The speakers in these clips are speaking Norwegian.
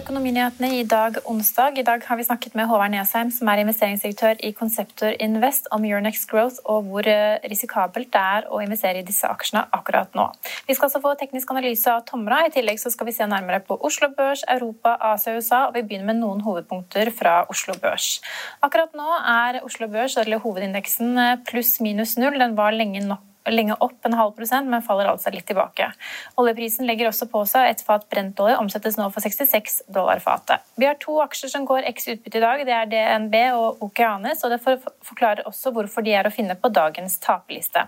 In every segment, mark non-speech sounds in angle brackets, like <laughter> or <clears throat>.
Økonominyhetene i dag onsdag. I dag har vi snakket med Håvard Nesheim, som er investeringsdirektør i Conceptor Invest, om Euronext Growth og hvor eh, risikabelt det er å investere i disse aksjene akkurat nå. Vi skal også få teknisk analyse av Tomra. I tillegg skal vi se nærmere på Oslo Børs, Europa, Asia og USA, og vi begynner med noen hovedpunkter fra Oslo Børs. Akkurat nå er Oslo Børs, eller hovedindeksen, eh, pluss minus null. Den var lenge nok lenge opp en halv prosent, men faller altså litt tilbake. Oljeprisen legger også på seg, et fat brentolje omsettes nå for 66 dollar fatet. Vi har to aksjer som går eks utbytte i dag. Det er DNB og Okeanes, og det forklarer også hvorfor de er å finne på dagens taperliste.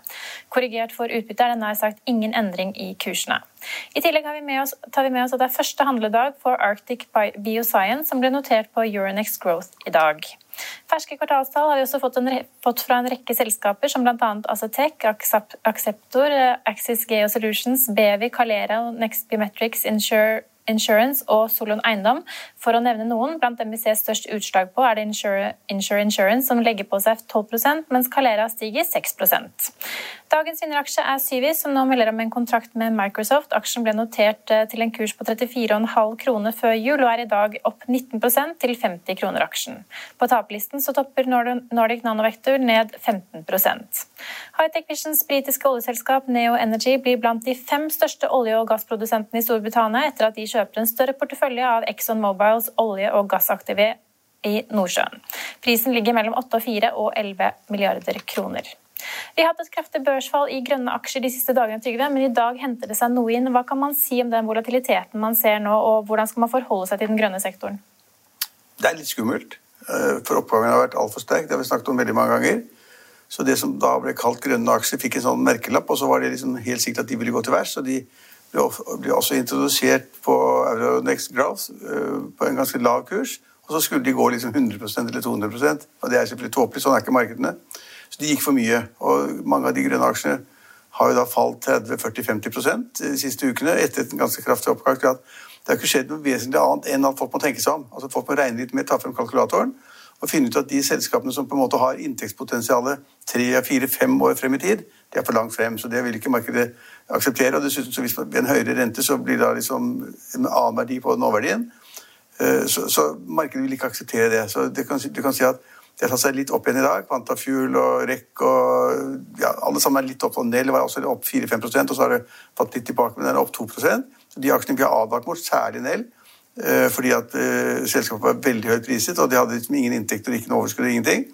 Korrigert for utbytte er det nær sagt ingen endring i kursene. I tillegg vi oss, tar vi med oss at det er første handledag for Arctic Bioscience, som ble notert på Euronex Growth i dag. Ferske kvartalstall har vi også fått, en, fått fra en rekke selskaper, som bl.a. Acetec, Acceptor, Axis Geo Solutions, Bevi, Calera, Next Biometrics, Insure Insurance og Solon Eiendom, for å nevne noen. Blant dem vi ser størst utslag på, er det Insure, Insure Insurance, som legger på seg 12% mens Calera stiger 6 Dagens vinneraksje er Syvis, som nå melder om en kontrakt med Microsoft. Aksjen ble notert eh, til en kurs på 34,5 kroner før jul, og er i dag opp 19% til 50 kroner aksjen. På taperlisten topper Nordic Nanovector ned 15 Hightech Visions britiske oljeselskap Neo Energy blir blant de fem største olje- og gassprodusentene i Storbritannia etter at de kjøper en større portefølje av Exxon Mobiles olje- og gassaktivitet i Nordsjøen. Prisen ligger mellom 8 og 4 og 11 milliarder kroner. Vi har hatt et kraftig børsfall i grønne aksjer de siste dagene, Trygve, men i dag henter det seg noe inn. Hva kan man si om den volatiliteten man ser nå, og hvordan skal man forholde seg til den grønne sektoren? Det er litt skummelt, eh, for oppgangen har vært altfor sterk. Det har vi snakket om veldig mange ganger. Så det som da ble kalt grønne aksjer, fikk en sånn merkelapp, og så var det liksom helt sikkert at de ville gå til værs. og de ble også introdusert på Euronext Growth eh, på en ganske lav kurs. Og så skulle de gå liksom 100% eller 200% og Det er selvfølgelig tåpelig, sånn er ikke markedene. Så de gikk for mye. Og mange av de grønne aksjene har jo da falt 30-40-50% de siste ukene etter en ganske kraftig oppgang. Det har ikke skjedd noe vesentlig annet enn at folk må tenke seg om. Altså Folk må regne litt mer, ta frem kalkulatoren og finne ut at de selskapene som på en måte har inntektspotensialet tre, fire, fem år frem i tid, de er for langt frem. Så det vil ikke markedet akseptere. Og dessuten, så hvis man, ved en høyere rente så blir det da liksom en annen verdi på nåverdien. Eh, så, så markedet vil ikke akseptere det. Så det kan, du kan si at det har seg litt opp igjen i dag. Quantafuel og REC og ja, alle sammen er litt opp. og Nell var også opp 4-5% og så har det fått litt tilbake, men den er opp 2 så De aksjene vi har advart mot, særlig Nell, eh, fordi at uh, selskapet var veldig høyt priset, og de hadde liksom ingen inntekter, ikke noe overskudd, ingenting.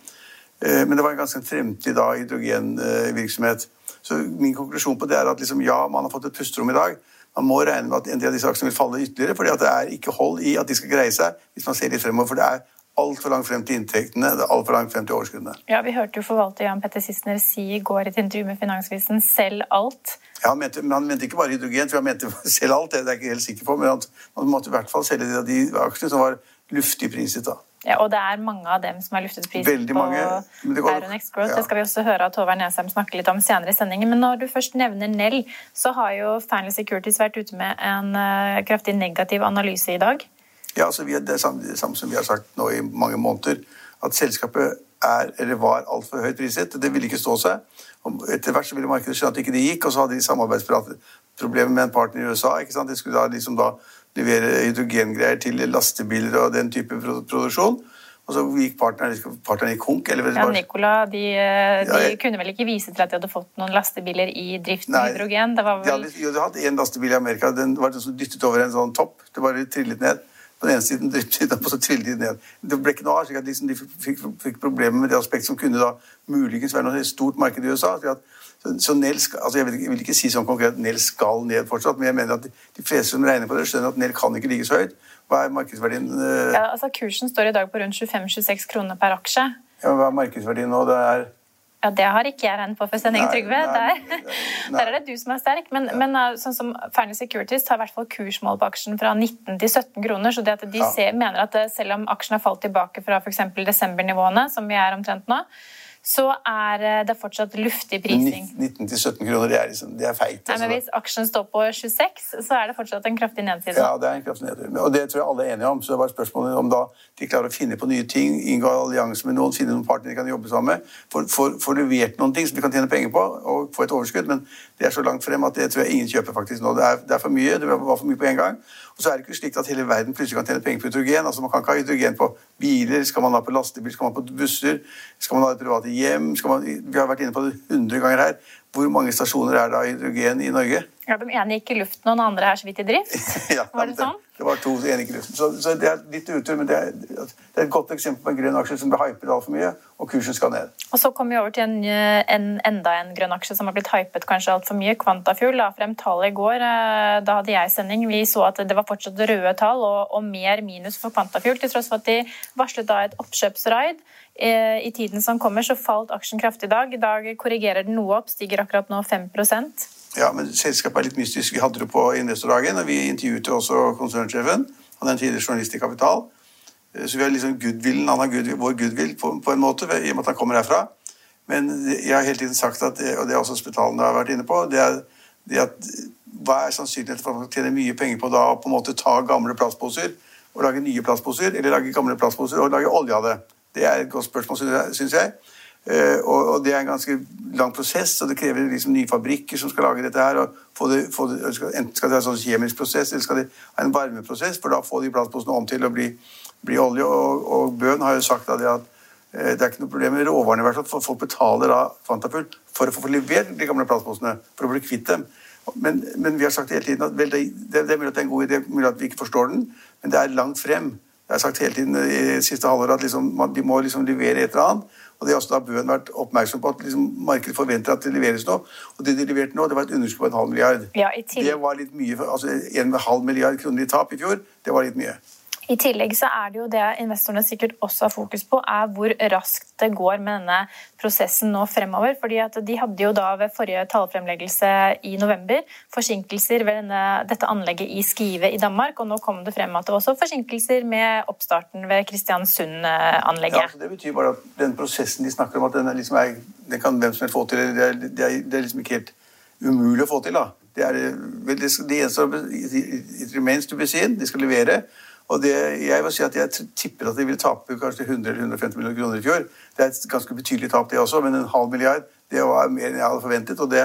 Uh, men det var en ganske fremtid da hydrogenvirksomhet. Så min konklusjon på det er at liksom, ja, man har fått et pusterom i dag. Man må regne med at en del av disse aksjene vil falle ytterligere, fordi at det er ikke hold i at de skal greie seg hvis man ser litt fremover. For det er altfor langt frem til inntektene, det er altfor langt frem til overskuddene. Ja, Vi hørte jo forvalter Jan Petter Sissener si i går i et intervju med Finansvisen selv alt. Ja, han mente, men han mente ikke bare hydrogen, for han mente <laughs> selv alt, det er jeg ikke helt sikker på. Men han, han måtte i hvert fall selge de, de aksjene som var luftig priset. da. Ja, Og det er mange av dem som har luftet priset på mange, Euronext Growth. Ja. Det skal vi også høre at Håvard Nesheim snakke litt om senere i sendingen. Men når du først nevner Nell, så har jo Fanley Securities vært ute med en uh, kraftig negativ analyse i dag. Ja, altså vi, Det er samme, det samme som vi har sagt nå i mange måneder, at selskapet er eller var altfor høyt priset. Det ville ikke stå seg. Etter hvert så ville markedet skjønne at ikke det gikk, og så hadde de samarbeidsproblemer med en partner i USA. ikke sant? De skulle da liksom da levere hydrogengreier til lastebiler og den type produksjon. Og så gikk partneren, partneren i konk. Eller, Ja, Nicola, de, eh, de Ja, kunne vel ikke vise til at de hadde fått noen lastebiler i drift med hydrogen? Det var De hadde, jo, de hadde en lastebil i Amerika. Den var den som dyttet over en sånn topp. Det bare trillet ned. På den ene siden den på, så trillet de ned. Det ble ikke noe av, slik at liksom de fikk, fikk problemer med det aspektet som kunne da muligens være noe stort marked i USA. at så, så Nell altså jeg, vil, jeg vil ikke si sånn konkret at Nell skal ned fortsatt, men jeg mener at de, de fleste som regner på det, skjønner at Nell kan ikke ligge så høyt. Hva er markedsverdien, eh, Ja, altså Kursen står i dag på rundt 25-26 kroner per aksje. ja, hva er markedsverdien nå? Det er Ja, Det har ikke jeg regnet på for sending, Trygve. Der, <laughs> der er det du som er sterk. Men, men uh, sånn som Fairness Securities tar i hvert fall kursmål på aksjen fra 19 til 17 kroner. Så det at de Ja. ser, mener at uh, selv om aksjen har falt tilbake fra f.eks. desembernivåene, som vi er omtrent nå, så er uh, det fortsatt luftig prising. 19-17 kroner, det er, liksom, det er feit. Nei, altså. men Hvis aksjen står på 26, så er det fortsatt en kraftig nedside. Ja, det er en kraftig nedtur. Og det tror jeg alle er enige om. Så det var spørsmålet om da de klarer å finne på nye ting, inngå allianse med noen, finne noen partnere de kan jobbe sammen med, få levert noen ting som de kan tjene penger på og få et overskudd. Men det er så langt frem at det tror jeg ingen kjøper faktisk nå. Det er, det er for mye. Det var for mye på en gang. Og så er det ikke slik at hele verden plutselig kan tjene penger på hydrogen. Altså Man kan ikke ha hydrogen på biler, skal man ha på lastebil, skal man ha på busser, skal man ha det private hjem man, Vi har vært inne på det 100 ganger her. Hvor mange stasjoner er det av hydrogen i Norge? Ja, De ene gikk i luften, og den andre er så vidt i drift. <laughs> Ja, Var det sånn? Det var to ene luften. Så, så det er litt utur, men det er, det er et godt eksempel på en grønn aksje som ble hypet altfor mye, og kursen skal ned. Og så kom vi over til en, en, enda en grønn aksje som har blitt hypet kanskje altfor mye. Kvantafjord. la frem tall i går. eh, Da hadde jeg sending. Vi så at det var fortsatt røde tall og, og mer minus for Kvantafjord, til tross for at de varslet da et oppkjøpsraid. Eh, I tiden som kommer, så falt aksjen kraftig i dag. I dag korrigerer den noe opp, stiger akkurat nå 5 Ja, men Selskapet er litt mystisk. Vi hadde det på investordagen, og vi intervjuet også konsernsjefen. Han er en tidligere journalist i Kapital. Eh, Så vi har liksom goodwillen, han har goodwill, vår goodwill på, på en måte, i og med at han kommer herfra. Men jeg har hele tiden sagt, at, og det har også hospitalene har vært inne på, det er, det at hva er sannsynligheten for at man tjener mye penger på da å på en måte ta gamle plastposer og lage nye plastposer, eller lage gamle plastposer og lage olje av det? Det er et godt spørsmål, syns jeg. Eh, og, det er en ganske lang prosess, og det krever liksom nye fabrikker som skal lage dette her. og det, det, Enten skal det være en sånn kjemisk prosess, eller skal det ha en varmeprosess, for da får de plastposene om til å bli, bli olje. Og, og Bøhn har jo sagt det at eh, det er ikke noe problem med råvarene, i hvert fall, for folk betaler da Fantafull for å få levert de gamle plastposene, for å bli kvitt dem. Men, men vi har sagt hele tiden at vel, det, det, er mulig at det er en god idé, mulig at vi ikke forstår den, men det er langt frem. Jeg har sagt hele tiden i siste halvåret at liksom, man, de må liksom levere et eller annet. Og det har også da Bøen vært oppmerksom på at liksom, markedet forventer at det leveres nå. Og det de leverte nå, det var et underskudd på en halv milliard. Ja, Det var litt mye. for- Altså en halv milliard kroner i tap i fjor, det var litt mye. I tillegg så er det jo det investorene sikkert også har fokus på, er hvor raskt det går med denne prosessen nå fremover. fordi at De hadde jo da ved forrige tallfremleggelse i november forsinkelser ved denne, dette anlegget i Skive i Danmark. Og nå kom det frem at det var også forsinkelser med oppstarten ved Kristiansund-anlegget. Ja, så det betyr bare at den prosessen de snakker om, at den, er liksom er, den kan hvem som helst få til. Det er, det, er, det er liksom ikke helt umulig å få til. da. Det, er, det, det eneste it remains to be seen. De skal levere. Og det, jeg vil si at jeg tipper at de vil tape kanskje 100 eller 150 millioner kroner i fjor. Det er et ganske betydelig tap, det også, men en halv milliard det var mer enn jeg hadde forventet. Og det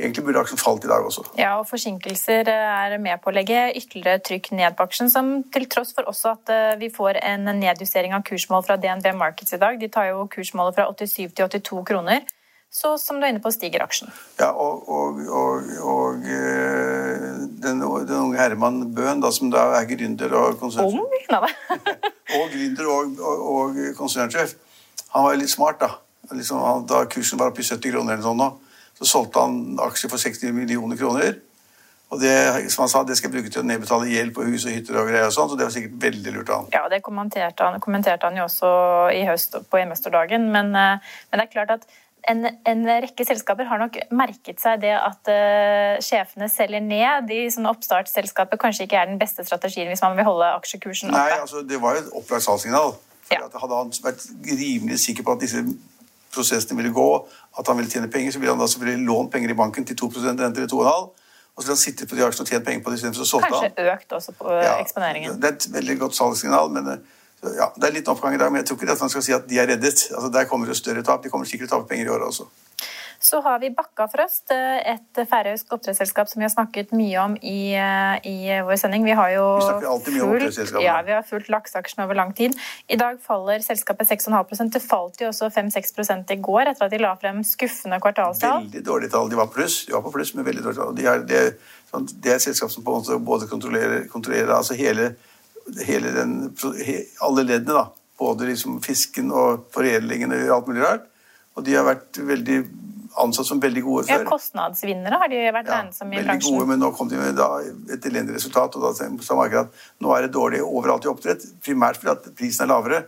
egentlig burde aksjen falt i dag også. Ja, og Forsinkelser er med på å legge ytterligere trykk ned på aksjen, som til tross for også at eh, vi får en nedjustering av kursmål fra DNB Markets i dag. De tar jo kursmålet fra 87 til 82 kroner. Så som du er inne på, stiger aksjen. Ja, og, og, og, og eh, den, den unge Herman Bøhn, da, som da er gründer og konsernsjef <laughs> og gründer og, konsernsjef. Han var litt smart, da. Liksom, han, da kursen var oppe i 70 kroner, eller sånn nå, så solgte han aksjer for 60 millioner kroner. Og det, som han sa, det skal jeg bruke til å nedbetale gjeld på hus og hytter og greier og sånn, så det var sikkert veldig lurt av han. Ja, det kommenterte han, kommenterte han jo også i høst på investordagen. Men, eh, men det er klart at en, en rekke selskaper har nok merket seg det at uh, sjefene selger ned i sånne oppstartsselskaper. Kanskje ikke er den beste strategien hvis man vil holde aksjekursen oppe. Nei, altså, det var jo et opplagt salgssignal. Ja. Hadde han vært rimelig sikker på at disse prosessene ville gå, at han ville tjene penger, så ville han da selvfølgelig lånt penger i banken til 2% rente eller 2,5 og så ville han sittet på de aksjene og tjent penger på det istedenfor så solgte han. Kanskje økt også på eh, Ja, eksponeringen. Det er et veldig godt salgssignal, men eh, ja, det er litt oppgang i dag. Men jeg tror ikke at man skal si at de er reddet. Altså, der kommer det større tap. De kommer sikkert til å tape penger i året også. Så har vi Bakkafrost, et færøysk oppdrettsselskap som vi har snakket mye om i, i vår sending. Vi har jo vi oppdrettsselskapene. Ja, vi har fulgt lakseaksjene over lang tid. I dag faller selskapet 6,5 Det falt jo også 5-6 i går etter at de la frem skuffende kvartalstall. Veldig dårlige tall. De var pluss, de var på pluss, men veldig dårlige tall. De er, det, sånn, det er et selskap som både kontrollerer, kontrollerer altså hele den, alle leddene. da både liksom fisken og foredlingen og alt mulig rart. Og de har vært veldig ansatt som veldig gode før. Ja, Kostnadsvinnere har de vært ja, regnet som i veldig bransjen. Gode, men nå kom de med da, et elendig resultat, og da sa markedet at nå er det dårlig overalt i oppdrett. Primært fordi at prisen er lavere.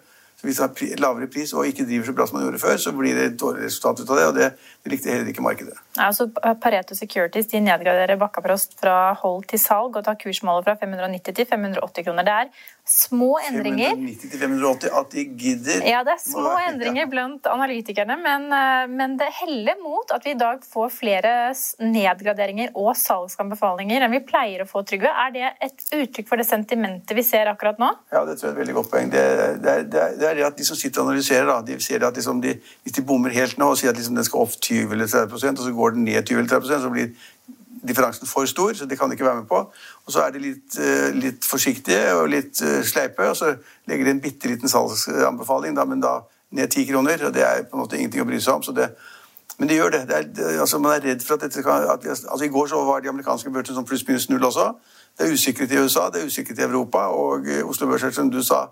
Hvis det er lavere pris og ikke driver så bra som man gjorde før, så blir det et dårlig resultat ut av det, og det, det likte heller ikke markedet. Ja, altså Pareto Securities de nedgraderer Bakkaprost fra hold til salg og tar kursmålet fra 590 til 580 kroner. Det er små endringer. 590-580, at de gidder. Ja, det er små være, endringer blant analytikerne, men, eh, men, det heller mot at vi i dag får flere nedgraderinger og salgsanbefalinger enn vi pleier å få, Trygve. Er det et uttrykk for det sentimentet vi ser akkurat nå? Ja, det tror jeg er et veldig godt poeng. Det, det, det, det er det at de som sitter og analyserer, da, de ser at liksom de, hvis de bommer helt nå og sier at liksom den skal opp 20 eller 30 og så går den ned 20 eller 30 så blir differansen for stor, så det kan de ikke være med på. Og så er de litt, eh, litt forsiktige og litt eh, sleipe, og så legger de en bitte liten salgsanbefaling, da, men da ned ti kroner. og Det er på en måte ingenting å bry seg om. det men de gjør det. det, er, det altså, man er redd for at dette kan at, altså, I går så var de amerikanske børsene sånn pluss-minus null også. Det er usikkerhet i USA, det er usikkerhet i Europa, og eh, Oslo Børs, som du sa,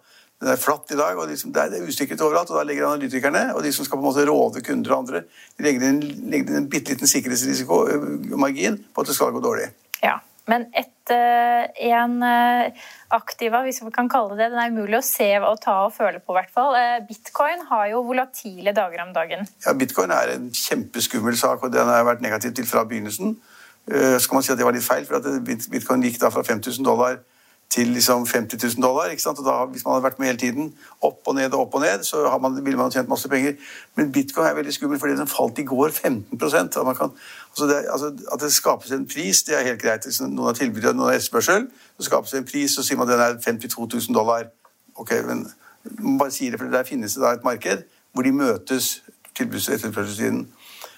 den er flatt i dag, og liksom, det er usikkerhet overalt. og Da legger analytikerne og de som skal på en måte råde kunder og andre, de legger en, legger en bitte liten sikkerhetsrisikomargin på at det skal gå dårlig. Ja, Men et, eh, en eh, aktiva, hvis vi kan kalle det det, den er umulig å se og ta og føle på. hvert fall. Eh, bitcoin har jo volatile dager om dagen. Ja, Bitcoin er en kjempeskummel sak, og den har jeg vært negativ til fra begynnelsen. Så kan man si at det var litt feil, for at bitcoin gikk da fra 5000 dollar til liksom 50 000 dollar. ikke sant? Og da, Hvis man hadde vært med hele tiden, opp og ned og opp og ned, så man, ville man tjent masse penger. Men bitcoin er veldig skummel, fordi den falt i går 15% at, kan, altså det, altså at det skapes en pris, det er helt greit. Noen har tilbud og noen har etterspørsel, så skapes det en pris, så sier man at den er 52 000 dollar. Ok, men man bare sier det, for Der finnes det da et marked hvor de møtes, tilbuds- og etterspørselssiden.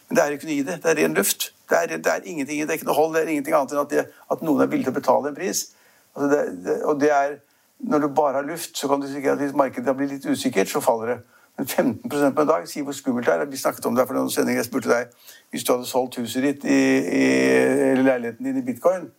Men det er ikke noe i det. Det er ren luft. Det er, det er ingenting, det er ikke noe hold, det er ingenting annet enn at, det, at noen er villig til å betale en pris. Altså det, det, og det er, Når du bare har luft, så kan du sikre at hvis markedet blir litt usikkert, så faller det. Men 15 på en dag, sier hvor skummelt det er. Vi snakket om det for noen sendinger. Jeg spurte deg hvis du hadde solgt huset ditt i, i, eller leiligheten din i bitcoin.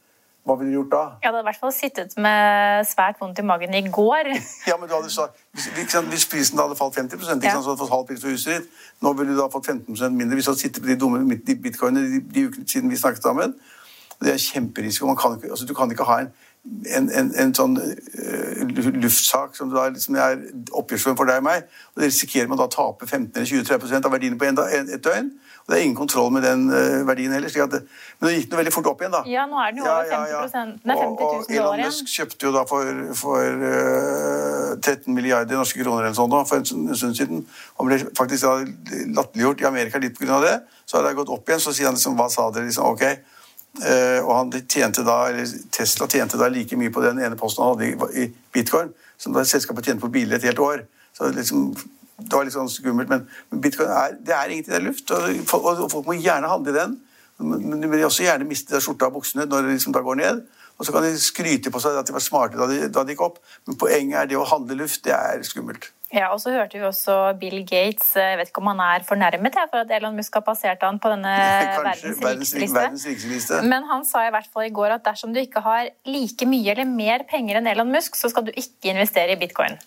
Hva ville du gjort da? Jeg hadde i hvert fall sittet med svært vondt i magen i går. <laughs> ja, men du hadde sagt, hvis, hvis prisen hadde falt 50% ikke sant, så hadde du fått halv pris for huset ditt. Nå ville du da fått 15% mindre hvis du hadde sittet på de dumme bitcoinene de, de ukene siden vi snakket sammen. Det er kjemperisiko. Man kan ikke, altså, du kan ikke ha en en, en, en, sånn uh, luftsak som, da, liksom er oppgjørsform for deg og meg. og Det risikerer man da å tape 15-20-30 av verdiene på en, et døgn. og Det er ingen kontroll med den uh, verdien heller. Det, men det gikk den veldig fort opp igjen, da. Ja, nå er den jo over ja, ja, ja. 50%, nei, 50 000 dollar igjen. Og Elon Musk kjøpte jo da for, for uh, eh, 13 milliarder norske kroner eller sånn da, for en, stund siden. Han ble faktisk latterliggjort i Amerika litt pga. det. Så har det gått opp igjen. Så sier han liksom Hva sa dere? Liksom, ok, og han tjente da, Tesla tjente da like mye på den ene posten han hadde i bitcoin, som da selskapet tjente på biler et helt år. Så liksom, Det var litt sånn skummelt, men, bitcoin er, det er ingenting, det er luft. Og, og, folk må gjerne handle i den. Men de vil også gjerne miste skjorta og buksene når det liksom da går ned. Og så kan de skryte på seg at de var smarte da de, da de gikk opp. Men poenget er det å handle luft. Det er skummelt. Ja, og så hørte vi også Bill Gates eh, Jeg vet ikke om han er fornærmet for at Elon Musk har passert han på denne <laughs> Kanskje, verdens rikeste. Men han sa i hvert fall i går at dersom du ikke har like mye eller mer penger enn Elon Musk, så skal du ikke investere i bitcoin.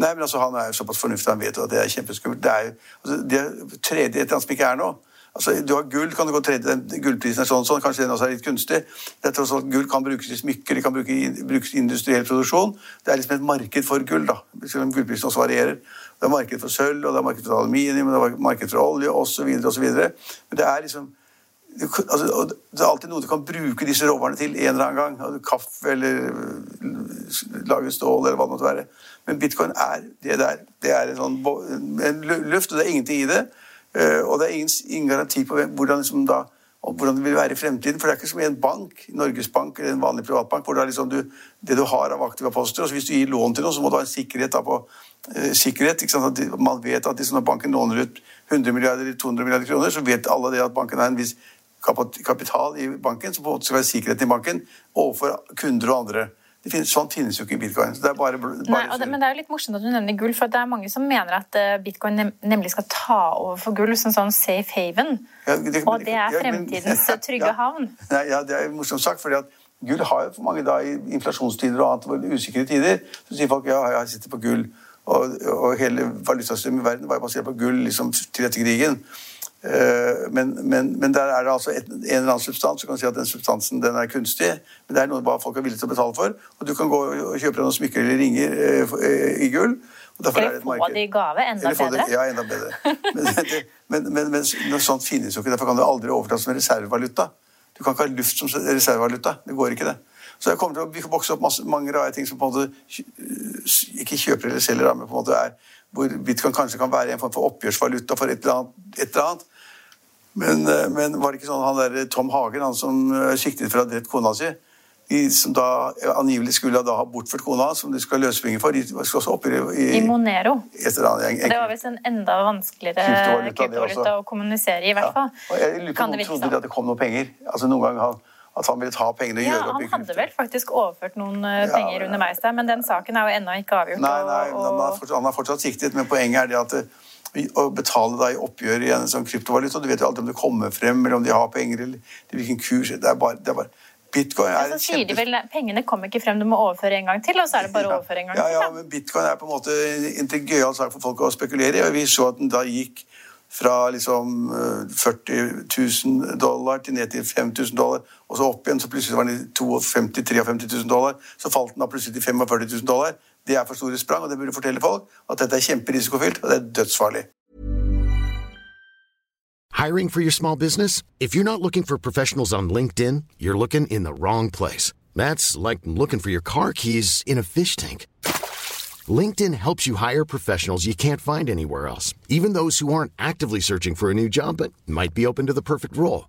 Nei, men altså, Han er jo såpass fornuftig, han vet at det er kjempeskummelt. Det er jo altså, det tredje etter han som ikke er nå. Altså, du har gull, kan du gå tredje, Gullprisen er sånn, sånn, kanskje den også er litt kunstig. Det er tross alt Gull kan brukes i smykker, det kan brukes i industriell produksjon. Det er liksom et marked for gull, da, selv om gullprisen også varierer. Det er marked for sølv, og det er marked for aluminium, det er marked for olje osv. Men det er liksom altså, Det er alltid noe du kan bruke disse råvarene til en eller annen gang. Kaffe eller øh, lage stål eller hva det måtte være. Men bitcoin er det der. Det er en, sånn, en luft, og det er ingenting i det. Eh, og det er ingen, ingen garanti på hvordan liksom da hvordan det vil være i fremtiden. For det er ikke som i en bank, Norges Bank eller en vanlig privatbank, hvor det, liksom du, det du har av aktive poster, og så hvis du gir lån til noe, så må du ha en sikkerhet da på eh, sikkerhet. man vet at hvis når banken låner ut 100 milliarder eller 200 milliarder kroner, så vet alle det at banken har en viss kapital i banken, som på en måte skal være sikkerheten i banken overfor kunder og andre. Det finnes, sånn finnes jo ikke i bitcoin. Så det er bare, bare Nei, det, men det er jo litt morsomt at du nevner gull, for det er mange som mener at eh, bitcoin nem nemlig skal ta over for gull som sånn safe haven. Ja, det, og det er fremtidens ja, trygge <laughs> ja, havn. Ja, det er morsomt sagt, fordi at gull har jo for mange da i inflasjonstider og annet usikre tider. Så sier folk ja, jeg sitter på gull. Og, og hele valutasystemet i verden var jo basert på gull liksom, til etter krigen. Eh, men, men, men, der er det altså et, en eller annen substans. Du kan si at den substansen den er kunstig, men det er noe folk er villige til å betale for. Og du kan gå og kjøpe noen smykker eller ringer eh, eh, i gull. eller få det i gave. Enda bedre. Ja, enda bedre. Men, men, men, noe sånt finnes jo ikke. Derfor kan du aldri overta som reservevaluta. Du kan ikke ha luft som reservevaluta. Det går ikke, det. Så jeg kommer til å bokse opp masse, mange rare ting som på en måte ikke kjøper eller selger, men på en måte er hvor bitcoin kanskje kan være en form for oppgjørsvaluta for et eller annet. Et eller annet. Men, eh, men, var det ikke sånn han der Tom Hagen, han som eh, siktet for å ha drept kona si, de som da angivelig skulle da ha bortført kona, som de skal ha løsepenger for, de skal også opp i, i, I Monero. Annet, det var visst en enda vanskeligere kryptovaluta å kommunisere i, i hvert fall. Ja. jeg lurer på om noen trodde at det kom noen penger. Altså Noen gang han at han ville ta pengene og ja, gjøre opp i Han hadde vel faktisk overført noen ja, penger ja, underveis der, men den saken er jo ennå ikke avgjort. Nei, nei, og, og... Han, er fortsatt, han, er fortsatt, siktet, men poenget er det at å betale deg oppgjør i en sånn kryptovaluta. Du vet jo alltid om det kommer frem, eller om de har penger, eller hvilken kurs. Det er bare, det er bare Bitcoin er ja, så sier de vel Pengene kommer ikke frem, du må overføre en gang til, og så er det bare å overføre en gang ja, til. Ja, ja, men Bitcoin er på en måte en gøyal sak for folk å spekulere i. og Vi så at den da gikk fra liksom 40 eh, 000 dollar til ned til 5000 dollar, og så opp igjen, så plutselig var den i 52 000-53 000 dollar. Så falt den da plutselig til 45 000 dollar. Det er for store sprang, og det burde fortelle folk at dette er kjemperisikofylt, og det er dødsfarlig. Hiring for your small business? If you're not looking for professionals on LinkedIn, you're looking in the wrong place. That's like looking for your car keys in a fish tank. LinkedIn helps you hire professionals you can't find anywhere else, even those who aren't actively searching for a new job but might be open to the perfect role.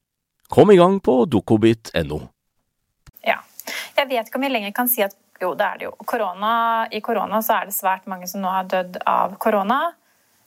Kom i gang på dokobit.no. Ja. Jeg vet ikke om jeg lenger kan si at jo, det er det jo. Korona, I korona så er det svært mange som nå har dødd av korona.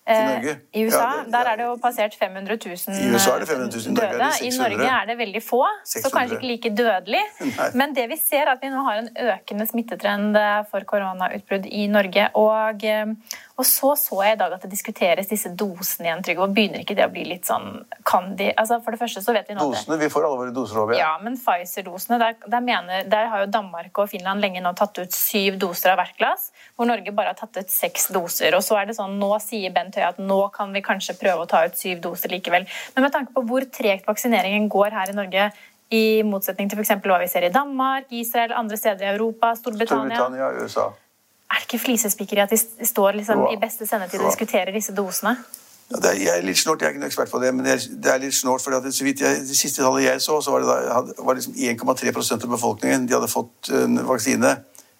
I, eh, I USA ja, det, der er det jo passert 500 000, I USA er det 500 000 døde. I Norge er det veldig få, 600. så kanskje ikke like dødelig. <laughs> Men det vi ser, er at vi nå har en økende smittetrend for koronautbrudd i Norge. Og, eh, og så så jeg i dag at det diskuteres disse dosene igjen, Trygve. Og begynner ikke det å bli litt sånn kan de, altså For det første så vet vi nå Dosene? Vi får alle våre doser over. Ja, men Pfizer-dosene, der, der, der har jo Danmark og Finland lenge nå tatt ut syv doser av hvert glass hvor Norge bare har tatt ut seks doser. Og så er det sånn, Nå sier Bent Høie at nå kan vi kanskje prøve å ta ut syv doser likevel. Men med tanke på hvor tregt vaksineringen går her i Norge, i motsetning til f.eks. hva vi ser i Danmark, Israel, andre steder i Europa, Storbritannia, Storbritannia USA. Er det ikke flisespikkeri at de står liksom i beste sendetid og diskuterer disse dosene? Ja, er, jeg er litt snålt, jeg er ikke noen ekspert på det, men det er, det er litt snålt. for så vidt jeg, Det siste tallene jeg så, så var det da, var liksom 1,3% av befolkningen de hadde fått en vaksine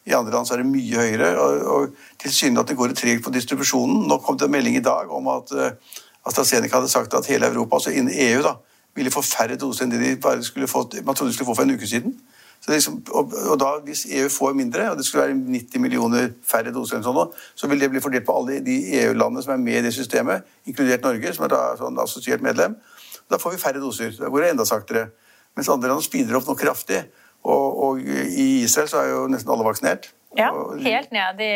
I andre land så er det mye høyere. og, og Tilsynelatende går det tregt på distribusjonen. Nå kom det en melding i dag om at uh, AstraZeneca hadde sagt at hele Europa, altså innen EU, da, ville få færre doser enn det de bare skulle fått, man trodde de skulle få for en uke siden. Liksom, og, og, da, Hvis EU får mindre, og det skulle være 90 millioner færre doser, enn sånn, så vil det bli fordelt på alle de EU-landene som er med i det systemet, inkludert Norge, som er da sånn assosiert medlem. Da får vi færre doser. Da går det enda saktere. Mens andre land speeder opp noe kraftig. Og, og, i Israel så er jo nesten alle vaksinert. Ja, helt ned i,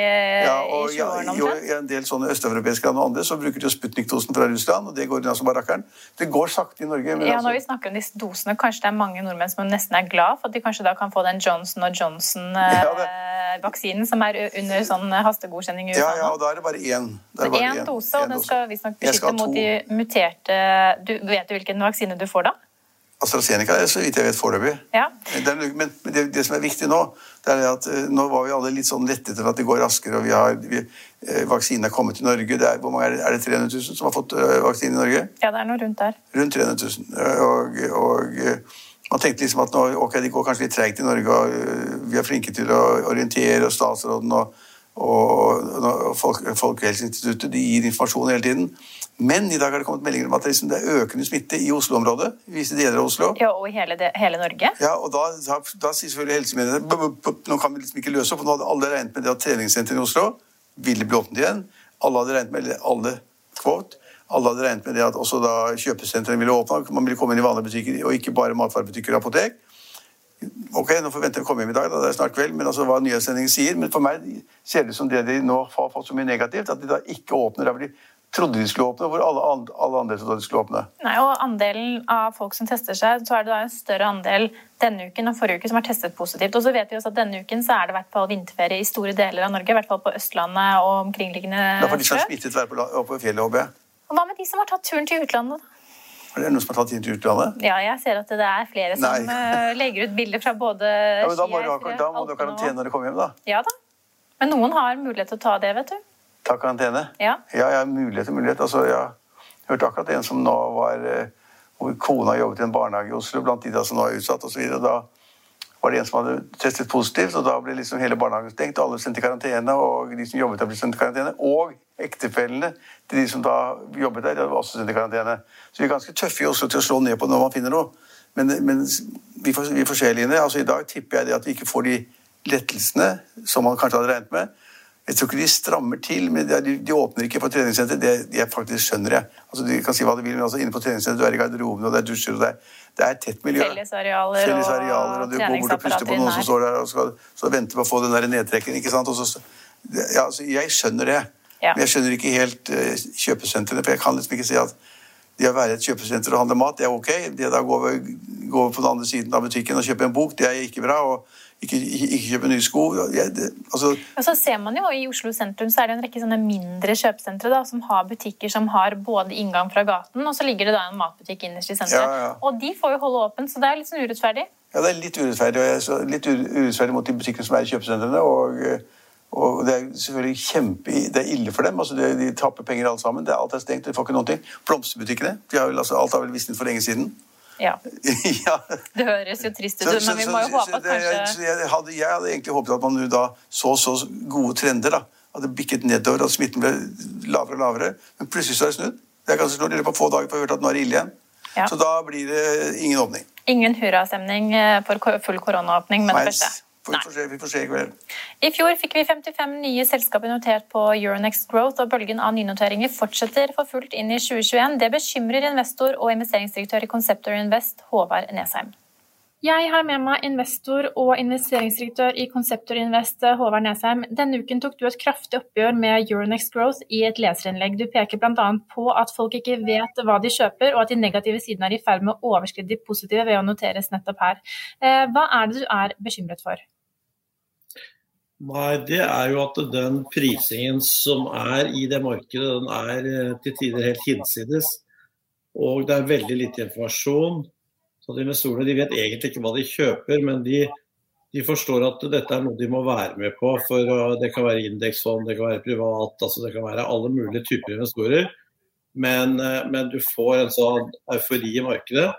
ja, og, i 20-årene omtrent. I en del sånne østeuropeiske land og andre så bruker de Sputnik-dosen fra Russland, og det går unna som barakkeren. Det går sakte i Norge. ja, altså... Når vi snakker om disse dosene, kanskje det er mange nordmenn som nesten er glad for at de kanskje da kan få den Johnson Johnson-vaksinen <laughs> ja, som er under sånn hastegodkjenning i USA? Ja, ja, og da er det bare én. Det er én dose, og den skal visstnok beskytte mot de muterte du, Vet du hvilken vaksine du får da? AstraZeneca så vidt jeg vet foreløpig. Ja. Men det, det, som er viktig nå, det er at eh, nå var vi alle litt sånn lettet etter at det går raskere. og vi har, vi, eh, Vaksinen er kommet til Norge. Det er, hvor mange er, det, er det 300 000 som har fått uh, vaksine i Norge? Ja, det er noe rundt der. Rundt 300 000. Og, og man tenkte liksom at nå, ok, det går kanskje litt treigt i Norge, og vi er flinke til å orientere, og statsråden og, og, og Folkehelseinstituttet de gir informasjon hele tiden. Men i dag har det kommet meldinger om at det, liksom, er økende smitte i Oslo-området. visse deler av Oslo. Ja, Og i hele, det, hele Norge? Ja, og da, da, da sier selvfølgelig helsemyndighetene nå kan vi liksom ikke løse opp. Nå hadde alle regnet med det at treningssenteret i Oslo ville bli åpnet igjen. Alle hadde regnet med alle, quote, alle hadde regnet med det at også da kjøpesentrene ville åpne. Man ville komme inn i vanlige butikker, og ikke bare matvarebutikker og apotek. Ok, nå får vi vente å komme hjem i dag, da det er snart kveld, men altså hva nyhetssendingen sier. Men for meg ser det ut som det de nå har fått så mye negativt, at de da ikke åpner Da de trodde de skulle åpne, hvor alle, alle andre trodde de skulle åpne. Nei, og Andelen av folk som tester seg, så er det da en større andel denne uken og forrige uke som har testet positivt. Og så vet vi også at Denne uken så er det i hvert fall vinterferie i store deler av Norge, i hvert fall på Østlandet og omkringliggende Da får de som er smittet, være på, på fjellet, håper jeg. Og Hva med de som har tatt turen til utlandet? da? Er det noen som har tatt turen til utlandet? Ja, jeg ser at det er flere som Nei. Eh, legger ut bilder fra både ja, men Da må du ha karantene når du kommer hjem, da. Ja da. Men noen har mulighet til å ta det, vet du ta karantene? Ja. ja, ja mulighet og mulighet. Altså, jeg hørte akkurat en som nå var eh, hvor kona jobbet i en barnehage i Oslo, blant de som nå er utsatt osv. Da var det en som hadde testet positivt, og da ble liksom hele barnehagen stengt. og Alle sendt i karantene, og de som jobbet der, ble sendt i karantene. Og ektefellene til de som da jobbet der, de var også sendt i karantene. Så vi er ganske tøffe i Oslo til å slå ned på når man finner noe. Men, men vi, får, vi forskjellige. Altså, I dag tipper jeg det at vi ikke får de lettelsene som man kanskje hadde regnet med. Jeg tror ikke de strammer til, men de, de åpner ikke for treningssenter. Det, jeg faktisk skjønner jeg. Altså, de kan si hva de vil, men altså, inne på treningssenter, du er i garderoben, og det er dusjer, og det er, det er et tett miljø. Fellesarealer, Fellesarealer og, og du går bort og puster på noen som står der og skal, så venter på å få den der nedtrekken. ikke sant? Så, ja, altså, jeg skjønner det, ja. men jeg skjønner ikke helt uh, kjøpesentrene. For jeg kan liksom ikke si at det å være et kjøpesenter og handle mat, det er ok. Det da går gå over på den andre siden av butikken og kjøpe en bok, det er ikke bra. og ikke, ikke, kjøpe nye sko. Jeg, det, altså. Og så ser man jo I Oslo sentrum så er det en rekke sånne mindre kjøpesentre da, som har butikker som har både inngang fra gaten, og så ligger det da en matbutikk innerst i senteret. Ja, ja. Og de får jo holde åpent, så det er litt sånn urettferdig. Ja, det er litt urettferdig, og jeg er litt urettferdig mot de butikkene som er i kjøpesentrene. og... Og Det er selvfølgelig kjempe, det er ille for dem. altså De, de tapper penger alle sammen. Det alt er stengt, de får ikke noen ting. Blomsterbutikkene de har vel, altså, Alt har vel visnet for lenge siden. Ja. <laughs> ja. Det høres jo trist ut, men vi må jo håpe at kanskje jeg hadde, jeg hadde egentlig håpet at man da så så gode trender. da. At det bikket nedover, at smitten ble lavere og lavere. Men plutselig så er det snudd. Det er ganske snart, I løpet av få dager får vi hørt at nå er det ille igjen. Ja. Så da blir det ingen åpning. Ingen hurrastemning eh, for full koronaåpning med det første? Vi får, se, vi får se i kveld. I fjor fikk vi 55 nye selskaper notert på Euronext Growth, og bølgen av nynoteringer fortsetter for fullt inn i 2021. Det bekymrer investor og investeringsdirektør i Conceptor Invest, Håvard Nesheim. Jeg har med meg investor og investeringsdirektør i Conceptor Invest, Håvard Nesheim. Denne uken tok du et kraftig oppgjør med Euronext Growth i et leserinnlegg. Du peker bl.a. på at folk ikke vet hva de kjøper, og at de negative sidene er i ferd med å overskride de positive ved å noteres nettopp her. Eh, hva er det du er bekymret for? Nei, det er jo at den prisingen som er i det markedet, den er eh, til tider helt hinsides. Og det er veldig lite informasjon. Så Investorene vet egentlig ikke hva de kjøper, men de, de, forstår at dette er noe de må være med på. for Det kan være indeksfond, det kan være privat, altså det kan være alle mulige typer investorer. Men, eh, men du får en sånn eufori i markedet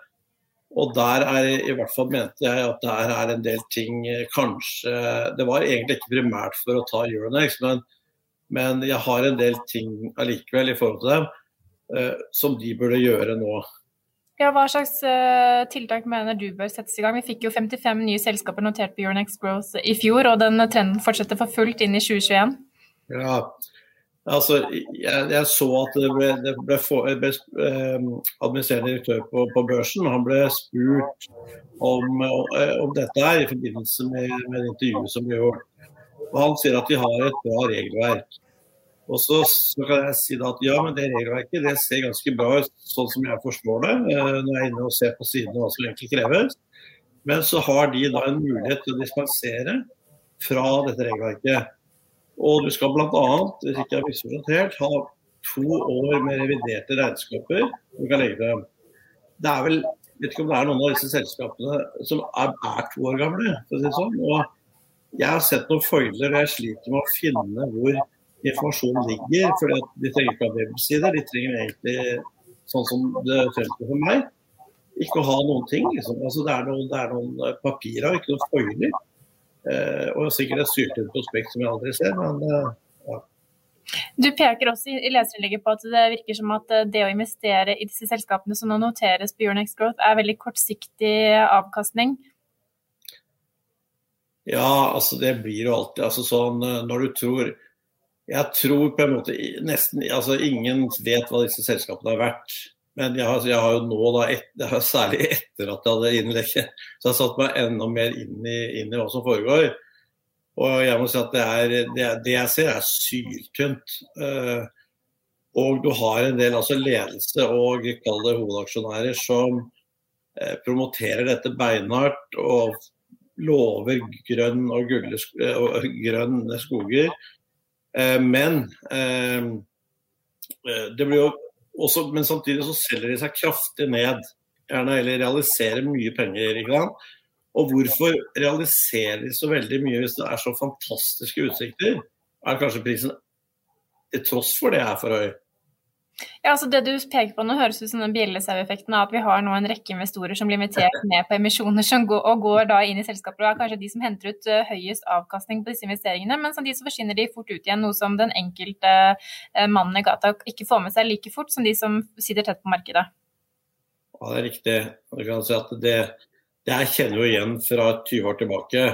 Og der er i hvert fall mente jeg at der er en del ting kanskje Det var egentlig ikke primært for å ta Euronex, men, men jeg har en del ting allikevel i forhold til dem eh, som de burde gjøre nå. Ja, Hva slags uh, tiltak mener du bør settes i gang? Vi fikk jo 55 nye selskaper notert på Euronex Growth i fjor, og den trenden fortsetter for fullt inn i 2021. Ja, altså jeg, jeg så at det ble, det ble, for, ble eh, administrerende direktør på, på, børsen. Han ble spurt om, eh, om dette her i forbindelse med, med intervjuet som ble gjort. Og Han sier at de har et bra regelverk. Og så, så, kan jeg si at ja, men det regelverket det ser ganske bra ut, sånn som jeg forstår det, eh, når jeg er inne og ser på siden hva som egentlig kreves. Men så har de da en mulighet til å dispensere fra dette regelverket. Og du skal bl.a., hvis ikke jeg har misforstått helt, ha to år med reviderte regnskaper du kan legge frem. Det er vel, vet ikke om det er noen av disse selskapene som er, er to år gamle. for å si sånn. Og jeg har sett noen foiler og jeg sliter med å finne hvor informasjonen ligger. for De trenger ikke ha websider, de trenger egentlig, sånn som det fremstår for meg, ikke å ha noen ting. Liksom. Altså, det, er noen, det er noen papirer, ikke noen foiler. Eh, og sikkert et syltynt prospekt som jeg aldri ser, men eh, ja. Du peker også i leserinnlegget på at det virker som at eh, det å investere i disse selskapene som nå noteres på Euronex Growth, er veldig kortsiktig avkastning. Ja, altså det blir jo alltid altså sånn når du tror jeg tror på en måte nesten altså Ingen vet hva disse selskapene har vært. Men jeg har, jeg har jo nå, da, et, særlig <laughs> etter at jeg hadde innlegget, så jeg har satt meg enda mer inn i, inn i hva som foregår. Og jeg må si at det, er, det, det jeg ser, er syltynt. Uh, og du har en del altså ledelse og kall hovedaksjonærer som uh, promoterer dette beinhardt og lover grønn og, gulle, uh, grønne skoger. Eh, men eh, eh, det blir jo også, men samtidig så selger de seg kraftig ned. Gjerne eller realiserer mye penger. ikke sant? Og hvorfor realiserer de så veldig mye hvis det er så fantastiske utsikter? Er kanskje prisen til tross for det er for høy? Ja, altså Det du peker på nå, høres ut som den bjellesaueffekten av at vi har nå en rekke investorer som blir invitert <laughs> med på emisjoner som går, og går da inn i selskaper og er kanskje de som henter ut uh, høyest avkastning på disse investeringene, men de så forsvinner de fort ut igjen, noe som den enkelte uh, mannen i gata ikke får med seg like fort som de som sitter tett på markedet. Ja, det er riktig. Jeg kan si at det, det jeg kjenner jo igjen fra 20 år tilbake.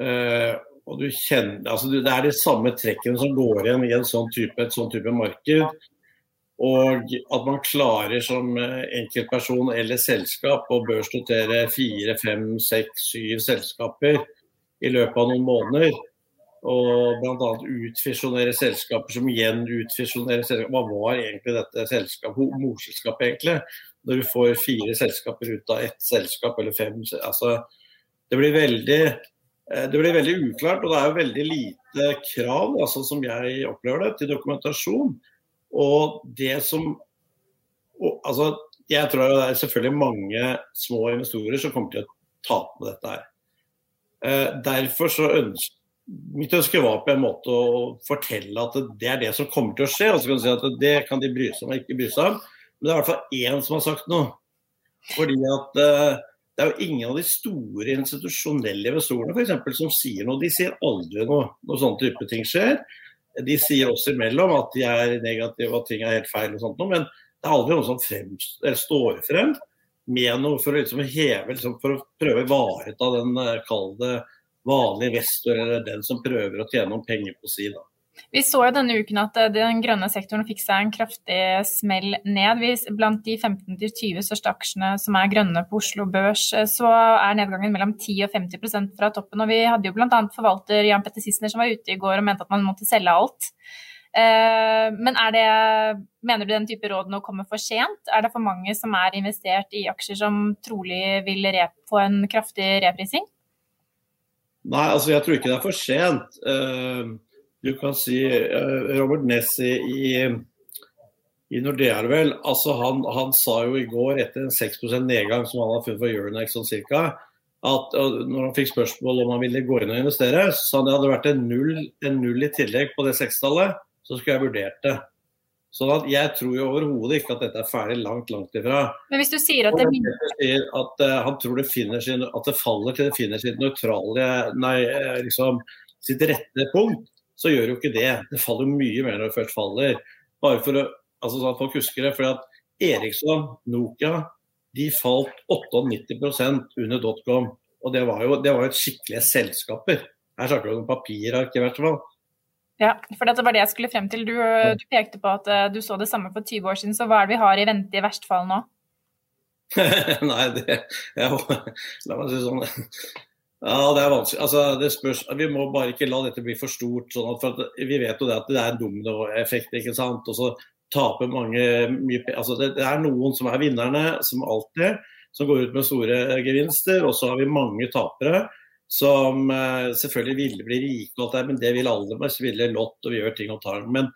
Uh, og du kjenner, altså Det er de samme trekkene som går igjen i en sånn type, et sånn type marked. Og at man klarer som eh, enkeltperson eller selskap å børsnotere fire, fem, seks, syv selskaper i løpet av noen måneder. Og bl.a. utfisjonere selskaper som igjen utfisjonerer selskaper. Hva var egentlig dette selskapet, morselskapet egentlig? Når du får fire selskaper ut av ett selskap eller fem. Altså, det blir veldig eh, det blir veldig uklart, og det er jo veldig lite krav, altså, som jeg opplever det, til dokumentasjon. Og det som og, altså, Jeg tror det er selvfølgelig mange små investorer som kommer til å tape på dette her. Eh, derfor så ønsker Mitt ønske var på en måte å fortelle at det er det som kommer til å skje. og så kan du si at Det kan de bry seg om og ikke bry seg om. Men det er i hvert fall én som har sagt noe. Fordi at eh, det er jo ingen av de store institusjonelle investorene for eksempel, som sier noe. De sier aldri noe når sånne type ting skjer. De sier oss imellom at de er negative og ting er helt feil, og sånt, men det er aldri noen som frem, står frem med noe for å liksom heve, liksom for å prøve å ivareta den kall det, vanlige investor, eller den som prøver å tjene noen penger på si. da. Vi så jo denne uken at eh, den grønne sektoren fikk seg en kraftig smell ned. Blant de 15-20 største aksjene som er grønne på Oslo Børs, eh, så er nedgangen mellom 10 og 50% fra toppen. Og vi hadde jo bl.a. forvalter Jan Petter Sissener som var ute i går og mente at man måtte selge alt. Eh, men det, mener du den type råd nå kommer for sent? Er det for mange som er investert i aksjer som trolig vil få en kraftig reprising? Nei, altså jeg tror ikke det er for sent du kan si eh, Robert Ness i, i Nordea, vel, altså han, han, sa jo i går, etter en 6% nedgang som han har funnet for Euronex sånn cirka, at når han fikk spørsmål om han ville gå inn og investere, så sa han det hadde vært en null, en null i tillegg på det sekstallet, så skulle jeg vurdert det. Så jeg tror jo overhodet ikke at dette er ferdig langt, langt ifra. Men hvis du sier at det minner at uh, han tror det, sin, at det, faller til det finner sitt nøytrale Nei, eh, liksom sitt rette punkt, så gjør jo ikke det. Det faller mye mer når det først faller. Bare for å, altså sånn at folk husker det. for at Eriksson, Nokia, de falt 98% under dotcom. Og det var jo det var et skikkelige selskaper. Her snakker vi om papirark i hvert fall. Ja, for dette var det jeg skulle frem til. Du, du, pekte på at eh, du så det samme for 20 år siden, så hva er det vi har i vente i verste fall nå? <laughs> Nei, det jeg, <laughs> La meg si sånn Ja, det er vanskelig. Altså, det spørs, vi må bare ikke la dette bli for stort. Sånn at, for Vi vet jo det at det er en dominoeffekt, ikke sant. Og så taper mange mye altså det, det er noen som er vinnerne, som alltid, som går ut med store gevinster. Og så har vi mange tapere som uh, selvfølgelig ville bli rike, og men det vil alle. Men ville lott og vi gjør ting og tar. Men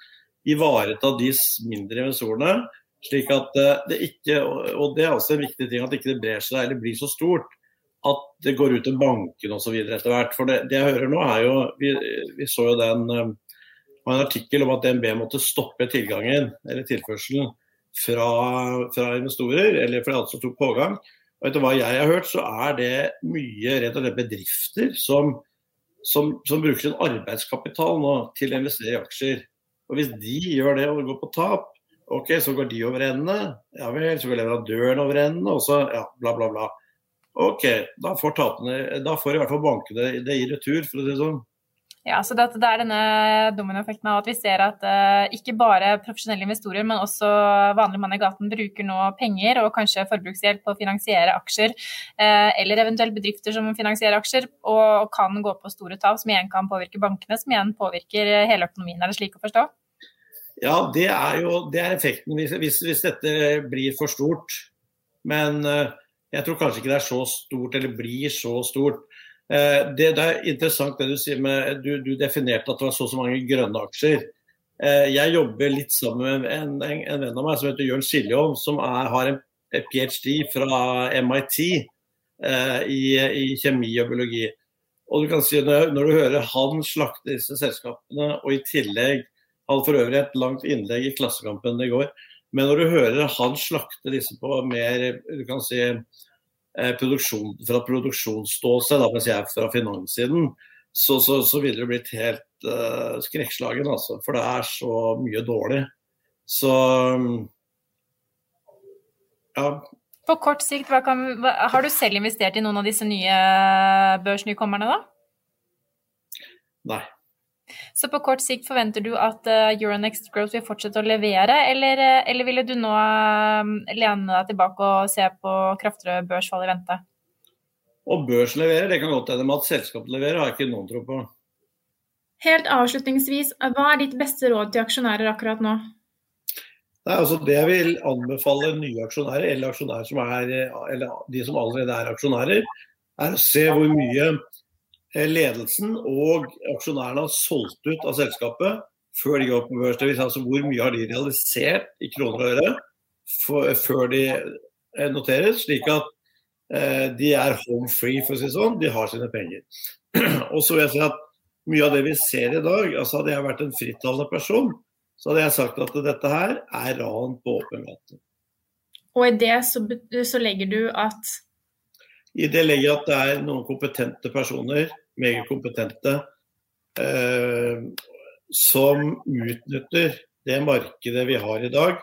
ivareta de mindre investorene, slik at uh, det ikke Og det er også en viktig ting, at ikke det brer seg eller blir så stort at det går ut til bankene osv. etter hvert. For det, det, jeg hører nå er jo Vi, vi så jo den uh, en artikkel om at DNB måtte stoppe tilgangen eller tilførselen fra, fra investorer, eller fra alt som tok pågang. Og etter hva jeg har hørt, så er det mye rett og slett bedrifter som, som, som bruker sin arbeidskapital nå til å investere i aksjer. Og Hvis de gjør det og går på tap, ok, så går de over ende. Ja vel, så går leverandøren over ende, og så ja, bla, bla, bla. Ok, da får, tatene, da får i hvert fall bankene det i retur, for å si det sånn. Ja, så det, det er denne dominoeffekten av at vi ser at uh, ikke bare profesjonelle investorer, men også vanlige mann i gaten bruker nå penger og kanskje forbrukshjelp på å finansiere aksjer, uh, eller eventuelt bedrifter som finansierer aksjer, og, og, kan gå på store tap, som igjen kan påvirke bankene, som igjen påvirker hele økonomien. Er det slik å forstå? Ja, det er jo det er effekten hvis, hvis, hvis dette blir for stort. Men uh, jeg tror kanskje ikke det er så stort, eller blir så stort. Eh, det, det, er interessant det du sier med Du, du definerte at det var så og så mange grønne aksjer. Eh, jeg jobber litt sammen med en, en, en venn av meg som heter Jørn Siljeholm, som er, har en ph.d. fra MIT eh, i, i, kjemi og biologi. Og du kan si når, når, du hører han slakte disse selskapene, og i tillegg Han for øvrig et langt innlegg i Klassekampen i går. Men når du hører han slakte disse på mer du kan si, produksjon, fra produksjonsståsted, da, mens jeg er fra finanssiden, så, så, så ville det blitt helt uh, skrekkslagen. Altså, for det er så mye dårlig. Så ja. På kort sikt, kan, hva, har du selv investert i noen av disse nye børsnykommerne, da? Nei. Så på kort sikt forventer du at uh, Euronext Growth vil fortsette å levere, eller, uh, eller ville du nå uh, lene deg tilbake og se på kraftigere børsfall i vente? Og børs leverer, det kan godt hende, men at selskapet leverer har jeg ikke noen tro på. Helt avslutningsvis, hva er ditt beste råd til aksjonærer akkurat nå? Nei, altså Det jeg vil anbefale nye aksjonærer, eller aksjonærer som er, eller de som allerede er aksjonærer, er å se hvor mye Eh, ledelsen og aksjonærene har solgt ut av selskapet før de går på børs. Det vil si altså hvor mye har de realisert i kroner og øre før de eh, noteres, slik at eh, de er home free, for å si sånn. De har sine penger. <clears throat> og så vil jeg si at mye av det vi ser i dag, altså hadde jeg vært en frittalende person, så hadde jeg sagt at dette her er ran på åpen gate. Og i det så, så legger du at I det legger at det er noen kompetente personer meget kompetente, eh, som utnytter det markedet vi har i dag,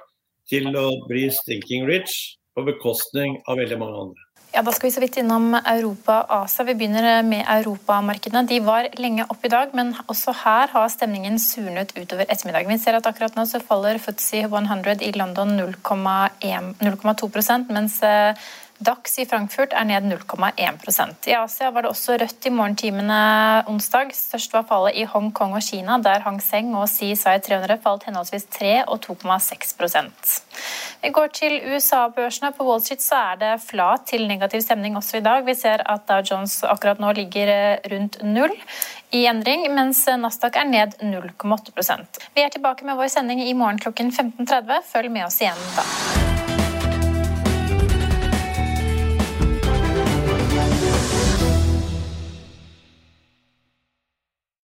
til å bli stinking rich på bekostning av veldig mange andre. Ja, Da skal vi så vidt innom Europa og Asia. Vi begynner med europamarkedene. De var lenge opp i dag, men også her har stemningen surnet utover ettermiddagen. Vi ser at akkurat nå så faller FTSE 100 i London 0,2% mens eh, Dax i Frankfurt er ned 0,1% I Asia var det også rødt i morgentimene onsdag. Størst var fallet i Hongkong og Kina, der Hang Seng og CSI 300 falt henholdsvis 3 og 2,6% Vi går til USA-børsene. På Wall Street så er det flat til negativ stemning også i dag. Vi ser at Dow Jones akkurat nå ligger rundt null i endring, mens Nasdaq er ned 0,8% Vi er tilbake med vår sending i morgen klokken 15.30. Følg med oss igjen da.